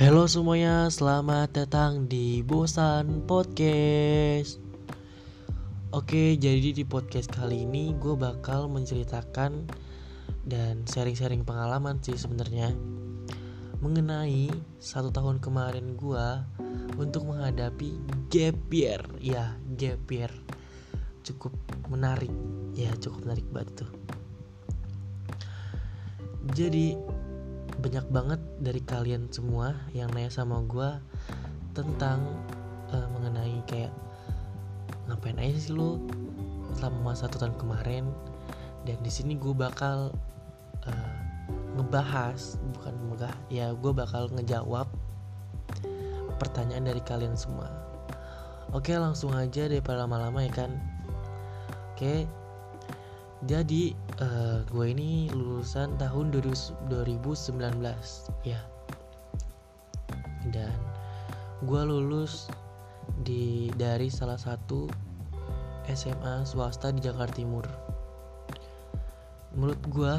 Halo semuanya, selamat datang di Bosan Podcast. Oke, jadi di podcast kali ini gue bakal menceritakan dan sharing-sharing pengalaman sih sebenarnya mengenai satu tahun kemarin gue untuk menghadapi gap year. Ya, gap year cukup menarik, ya cukup menarik banget tuh. Jadi banyak banget dari kalian semua yang nanya sama gue tentang uh, mengenai kayak ngapain aja sih lo selama satu tahun kemarin? Dan di sini gue bakal uh, ngebahas bukan megah ya gue bakal ngejawab pertanyaan dari kalian semua. Oke langsung aja daripada lama-lama ya kan? Oke jadi uh, gue ini lulusan tahun 2019 ya. Dan gue lulus di dari salah satu SMA swasta di Jakarta Timur. Menurut gue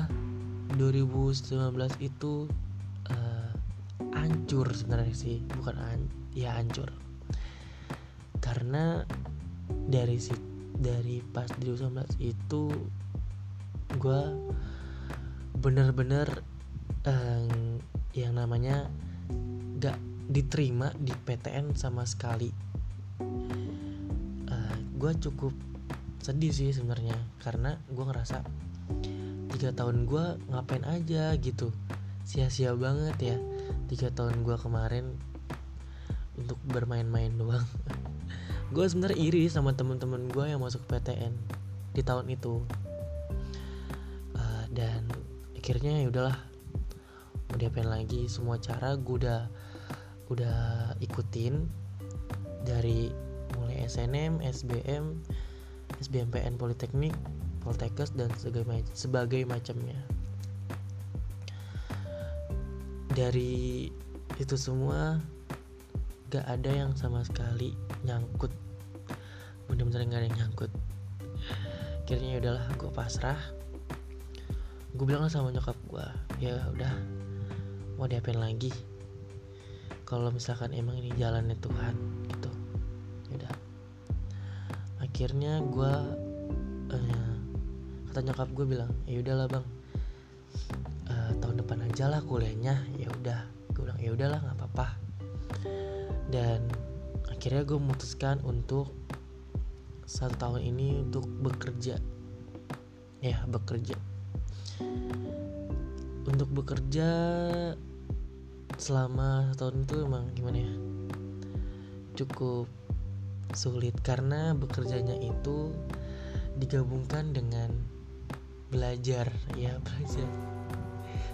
2019 itu uh, hancur sebenarnya sih bukan an ya hancur karena dari si dari pas 2019 itu gue bener-bener uh, yang namanya gak diterima di PTN sama sekali. Uh, eh, gue cukup sedih sih sebenarnya karena gue ngerasa tiga tahun gue ngapain aja gitu. Sia-sia banget ya tiga tahun gue kemarin untuk bermain-main doang. Gue sebenarnya iri sama temen-temen gue yang masuk PTN di tahun itu akhirnya ya udahlah mau diapain lagi? Semua cara gue udah udah ikutin dari mulai SNM, SBM, SBMPN Politeknik, Poltekkes dan sebagai, macamnya. Dari itu semua gak ada yang sama sekali nyangkut. Bener-bener gak ada yang nyangkut. Akhirnya ya udahlah gue pasrah gue bilang sama nyokap gue ya udah mau diapain lagi? Kalau misalkan emang ini jalannya Tuhan gitu. Ya udah. Akhirnya gue uh, kata nyokap gue bilang ya udahlah bang. Uh, tahun depan aja lah kuliahnya. Ya udah. Gue bilang ya udahlah nggak apa-apa. Dan akhirnya gue memutuskan untuk satu tahun ini untuk bekerja. Ya bekerja untuk bekerja selama tahun itu emang gimana ya? Cukup sulit karena bekerjanya itu digabungkan dengan belajar. Ya belajar.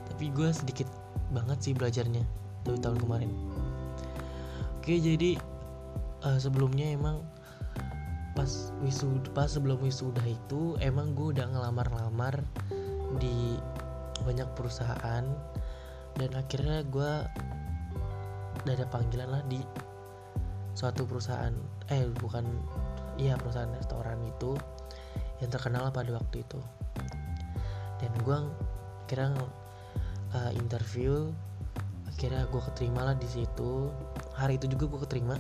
Tapi gue sedikit banget sih belajarnya dari tahun kemarin. Oke jadi uh, sebelumnya emang pas wisuda pas sebelum wisuda itu emang gue udah ngelamar-lamar di banyak perusahaan dan akhirnya gue ada panggilan lah di suatu perusahaan. Eh bukan iya perusahaan restoran itu yang terkenal pada waktu itu. Dan gue kira uh, interview akhirnya gue keterima lah di situ. Hari itu juga gue keterima.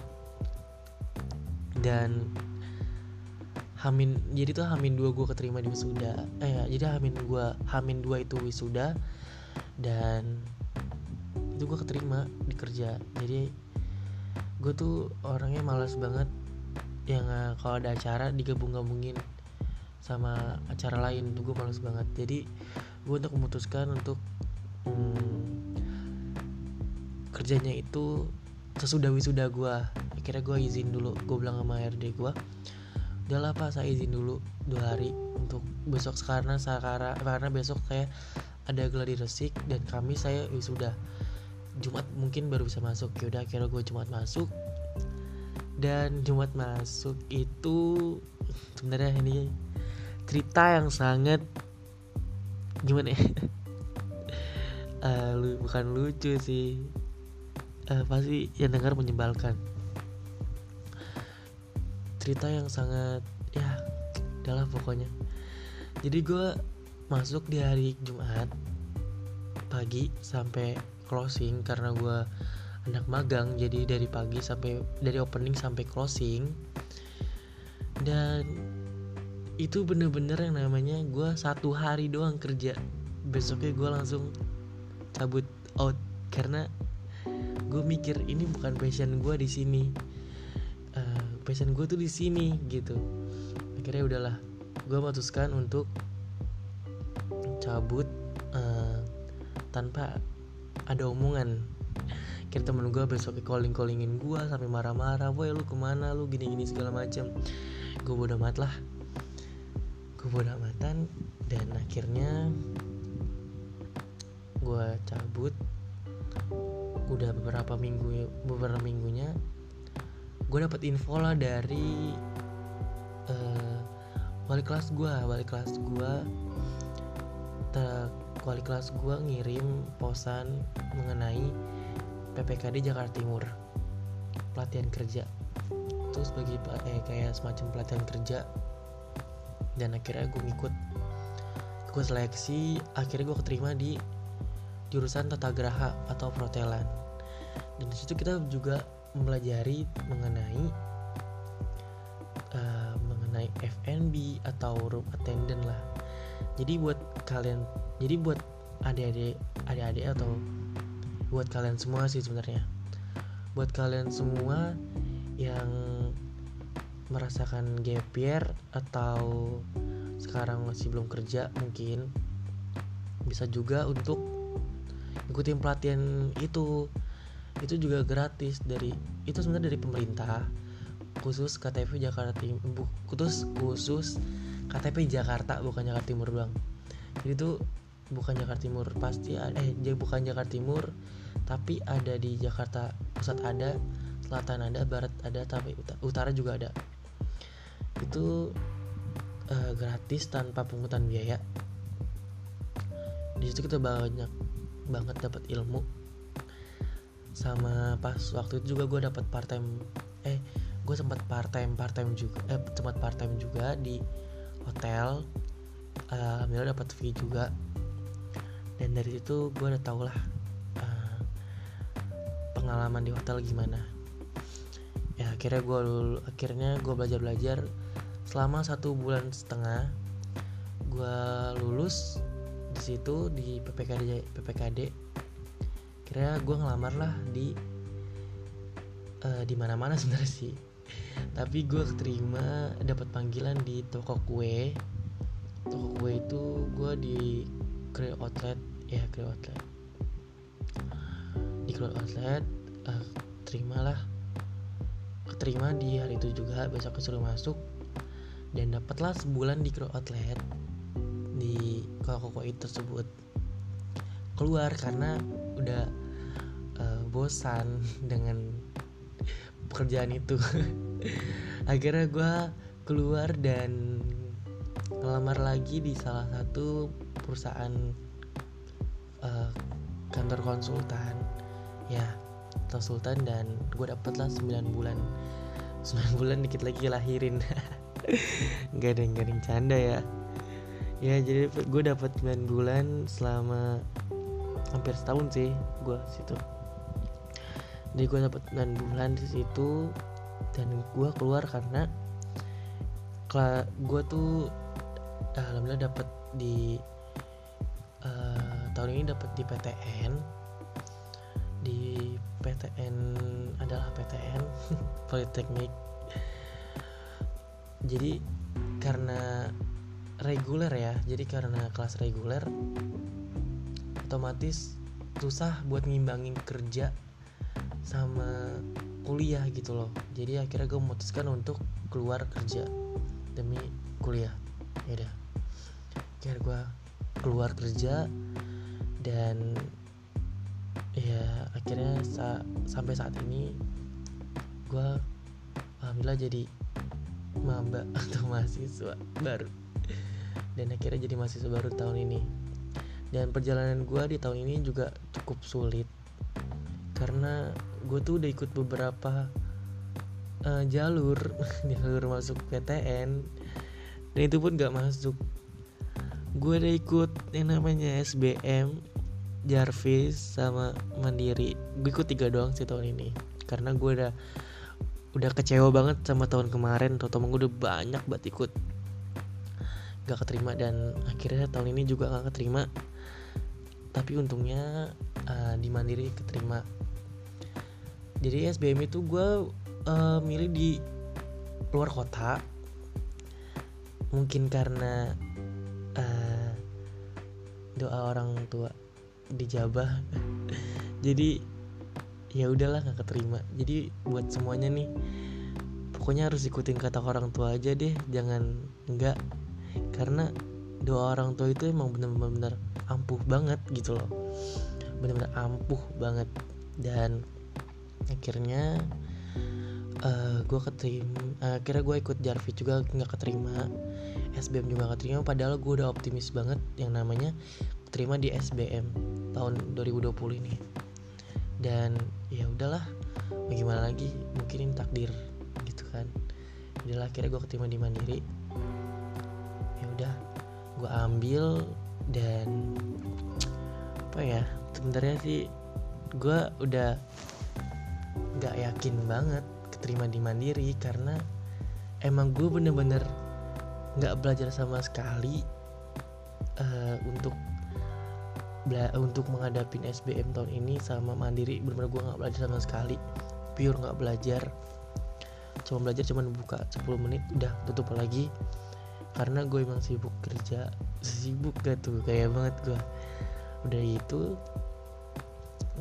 Dan Hamin jadi tuh Hamin dua gue keterima di wisuda. Eh ya, jadi Hamin gue Hamin dua itu wisuda. Dan itu gue keterima di kerja. Jadi gue tuh orangnya malas banget yang uh, kalau ada acara digabung-gabungin sama acara lain tuh gue malas banget. Jadi gue untuk memutuskan untuk hmm, kerjanya itu sesudah wisuda gue akhirnya gue izin dulu gue bilang sama RD gue udahlah pak saya izin dulu dua hari untuk besok. Karena karena karena besok saya ada gladi resik dan kami saya wisuda. Jumat mungkin baru bisa masuk. Yaudah kira gue Jumat masuk. Dan Jumat masuk itu sebenarnya ini cerita yang sangat gimana ya? Uh, bukan lucu sih. Uh, pasti yang dengar menyebalkan cerita yang sangat ya adalah pokoknya. Jadi gue masuk di hari Jumat pagi sampai closing karena gue anak magang. Jadi dari pagi sampai dari opening sampai closing. Dan itu bener-bener yang namanya gue satu hari doang kerja. Besoknya gue langsung cabut out karena gue mikir ini bukan passion gue di sini passion gue tuh di sini gitu. Akhirnya udahlah gue memutuskan untuk cabut uh, tanpa ada omongan. Kira temen gue besok calling callingin gue sampai marah-marah boy lu ke mana? Lu gini-gini segala macam gue bodo amat lah. Gue bodo amatan dan akhirnya gue cabut. Udah beberapa minggu beberapa minggunya gue dapet info lah dari uh, wali kelas gue wali kelas gue wali kelas gue ngirim posan mengenai PPKD Jakarta Timur. Pelatihan kerja. Itu sebagai eh, kayak semacam pelatihan kerja. Dan akhirnya gue ngikut. Gue seleksi akhirnya gue keterima di jurusan tata geraha atau perhotelan. Dan di situ kita juga mempelajari mengenai uh, mengenai F&B atau room attendant lah. Jadi buat kalian jadi buat adik-adik adik-adik atau buat kalian semua sih sebenarnya. Buat kalian semua yang merasakan gap year atau sekarang masih belum kerja mungkin bisa juga untuk ikutin pelatihan itu itu juga gratis dari itu sebenarnya dari pemerintah khusus KTP Jakarta Timur khusus khusus KTP Jakarta bukan Jakarta Timur doang. Jadi itu bukan Jakarta Timur pasti ada eh bukan Jakarta Timur tapi ada di Jakarta Pusat ada selatan ada barat ada tapi utara juga ada. Itu uh, gratis tanpa pungutan biaya. Di situ kita banyak banget dapat ilmu sama pas waktu itu juga gue dapat part time eh gue sempat part time part time juga eh sempat part time juga di hotel. Uh, alhamdulillah dapat fee juga. Dan dari situ gue udah tau lah uh, pengalaman di hotel gimana. Ya akhirnya gue akhirnya gue belajar belajar. Selama satu bulan setengah gue lulus di situ di PPKD PPKD kira gue ngelamar lah di uh, di mana mana sebenarnya sih. Tapi gue keterima dapat panggilan di toko kue. Toko kue itu gue di Grill Outlet. Ya Grill Outlet. Di Grill Outlet uh, terimalah keterima di hari itu juga besok suruh masuk. Dan dapatlah sebulan di Grill Outlet di toko kue tersebut. Keluar karena udah uh, bosan dengan pekerjaan itu. Akhirnya gue keluar dan ngelamar lagi di salah satu perusahaan uh, kantor konsultan. Ya konsultan dan gue dapet lah 9 bulan. 9 bulan dikit lagi lahirin. Nggak ada yang canda ya. Ya jadi gue dapat 9 bulan selama hampir setahun sih gue situ. Jadi gue dapet 9 bulan di situ dan gue keluar karena gue tuh alhamdulillah dapet di uh, tahun ini dapet di PTN di PTN adalah PTN Politeknik. Jadi karena reguler ya jadi karena kelas reguler otomatis susah buat ngimbangin kerja sama kuliah gitu loh. Jadi akhirnya gue memutuskan untuk keluar kerja demi kuliah. Ya udah. Akhirnya gue keluar kerja dan ya akhirnya sa sampai saat ini gue alhamdulillah jadi maba atau mahasiswa baru. Dan akhirnya jadi mahasiswa baru tahun ini dan perjalanan gue di tahun ini juga cukup sulit. Karena gue tuh udah ikut beberapa uh, jalur jalur masuk PTN dan itu pun gak masuk. Gue udah ikut yang namanya SBM Jarvis sama Mandiri. Gue ikut tiga doang sih tahun ini. Karena gue udah udah kecewa banget sama tahun kemarin. Teman gue udah banyak banget ikut. Gak keterima dan akhirnya tahun ini juga gak keterima tapi untungnya uh, di Mandiri keterima. Jadi SBM itu gue uh, milih di luar kota. Mungkin karena uh, doa orang tua dijabah jadi ya udahlah nggak keterima. Jadi buat semuanya nih pokoknya harus ikutin kata orang tua aja deh. Jangan enggak karena doa orang tua itu emang bener-bener ampuh banget gitu loh. Bener-bener ampuh banget. Dan akhirnya uh, eh, gue keterima uh, akhirnya gue ikut Jarvi juga nggak keterima SBM juga gak keterima padahal gue udah optimis banget yang namanya terima di SBM tahun 2020 ini. Dan ya udahlah bagaimana lagi mungkin ini takdir gitu kan. Udahlah akhirnya gue keterima di Mandiri. Ya udah gue ambil dan apa ya sebenarnya sih gue udah nggak yakin banget keterima di Mandiri karena emang gue bener-bener nggak belajar sama sekali uh, untuk bela untuk menghadapi SBM tahun ini sama mandiri. Benar-benar gue nggak belajar sama sekali pure nggak belajar. Cuma belajar cuma buka 10 menit udah tutup lagi. Karena gue emang sibuk kerja sibuk gak tuh? Kayak banget gue udah itu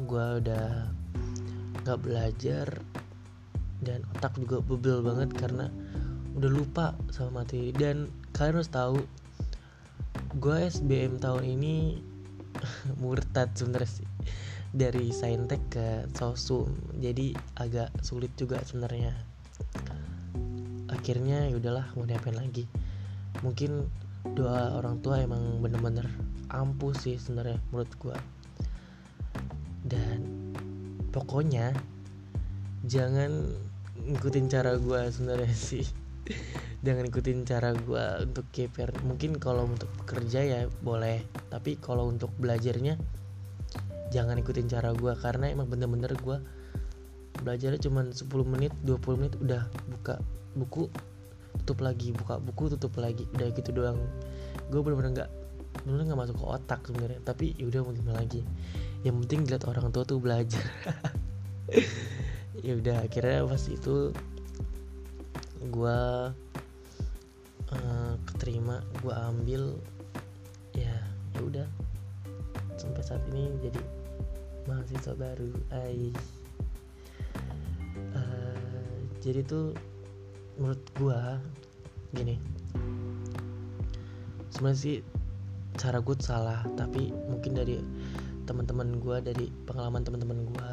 gue udah nggak belajar dan otak juga bebel banget karena udah lupa sama materi. Dan kalian harus tahu gue SBM tahun ini murtad sebenarnya sih. Dari saintek ke sosum jadi agak sulit juga sebenarnya. Akhirnya ya udahlah mau diapain lagi? Mungkin doa orang tua emang bener-bener ampuh sih sebenarnya menurut gue dan pokoknya jangan ngikutin cara gue sebenarnya sih. Jangan ikutin cara gue untuk KPR mungkin kalau untuk kerja ya boleh tapi kalau untuk belajarnya jangan ikutin cara gue karena emang bener-bener gue belajarnya cuma 10 menit 20 menit udah buka buku tutup lagi buka buku tutup lagi udah gitu doang. Gue bener-bener nggak bener nggak masuk ke otak sebenarnya tapi yaudah mau gimana lagi. Yang penting lihat orang tua tuh belajar. Ya udah akhirnya pas itu gue uh, keterima gue ambil ya ya udah. Sampai saat ini jadi mahasiswa baru ay. Uh, jadi tuh menurut gue gini. Sebenarnya sih cara gue salah tapi mungkin dari teman-teman gue dari pengalaman teman-teman gue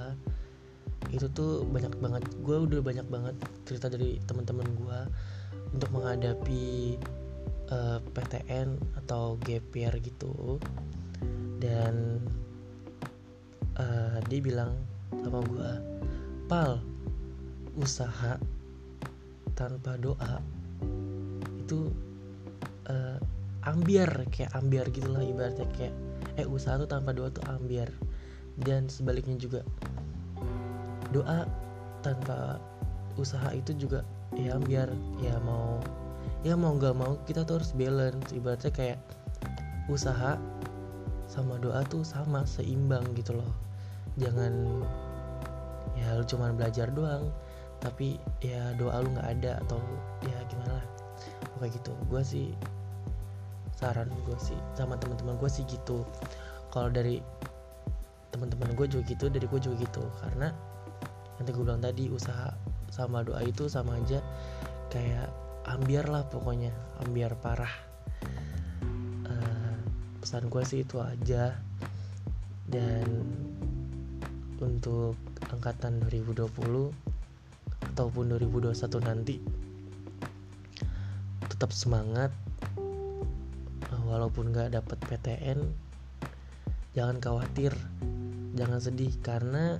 itu tuh banyak banget. Gue udah banyak banget cerita dari teman-teman gue untuk menghadapi uh, eh, PTN atau GPR gitu. Dan uh, dia bilang sama gue pal usaha tanpa doa itu uh, ambiar kayak ambiar gitulah ibaratnya kayak eh usaha tuh tanpa doa tuh ambiar. Dan sebaliknya juga doa tanpa usaha itu juga ya biar ya mau ya mau nggak mau kita tuh harus balance. Ibaratnya kayak usaha sama doa tuh sama seimbang gitu loh. Jangan ya lu cuma belajar doang tapi ya doa lu nggak ada atau ya gimana lah. Kayak gitu. Gue sih saran gue sih sama teman-teman gue sih gitu. Kalau dari teman-teman gue juga gitu dari gue juga gitu. Karena nanti gue bilang tadi usaha sama doa itu sama aja kayak ambiar lah pokoknya. Ambiar parah. Uh, pesan gue sih itu aja. Dan untuk angkatan 2020 ataupun 2021 nanti tetap semangat walaupun gak dapat PTN jangan khawatir jangan sedih karena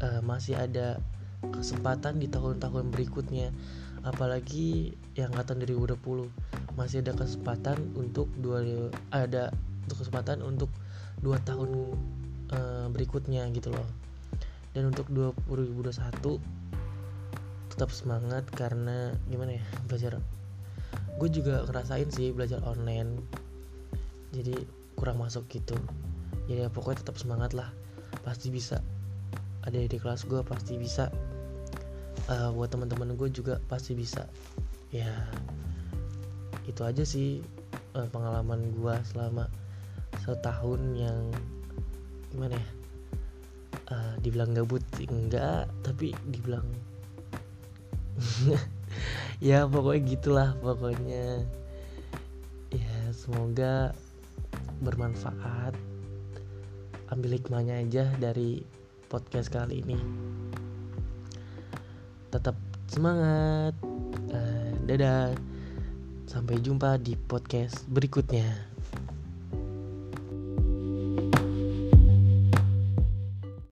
uh, masih ada kesempatan di tahun-tahun berikutnya. Apalagi yang angkatan 2020 masih ada kesempatan untuk dua ada untuk kesempatan untuk dua tahun uh, berikutnya gitu loh. Dan untuk 2021 tetap semangat karena gimana ya belajar. Gue juga ngerasain sih belajar online. Jadi kurang masuk gitu. Jadi ya pokoknya tetap semangat lah. Pasti bisa. Ada di kelas gue pasti bisa. Uh, buat teman-teman gue juga pasti bisa. Ya itu aja sih uh, pengalaman gue selama setahun yang gimana ya? Uh, dibilang gabut enggak. Tapi dibilang ya pokoknya gitulah pokoknya. Ya semoga bermanfaat. Ambil hikmahnya aja dari podcast kali ini. Tetap semangat. Uh, dadah. Sampai jumpa di podcast berikutnya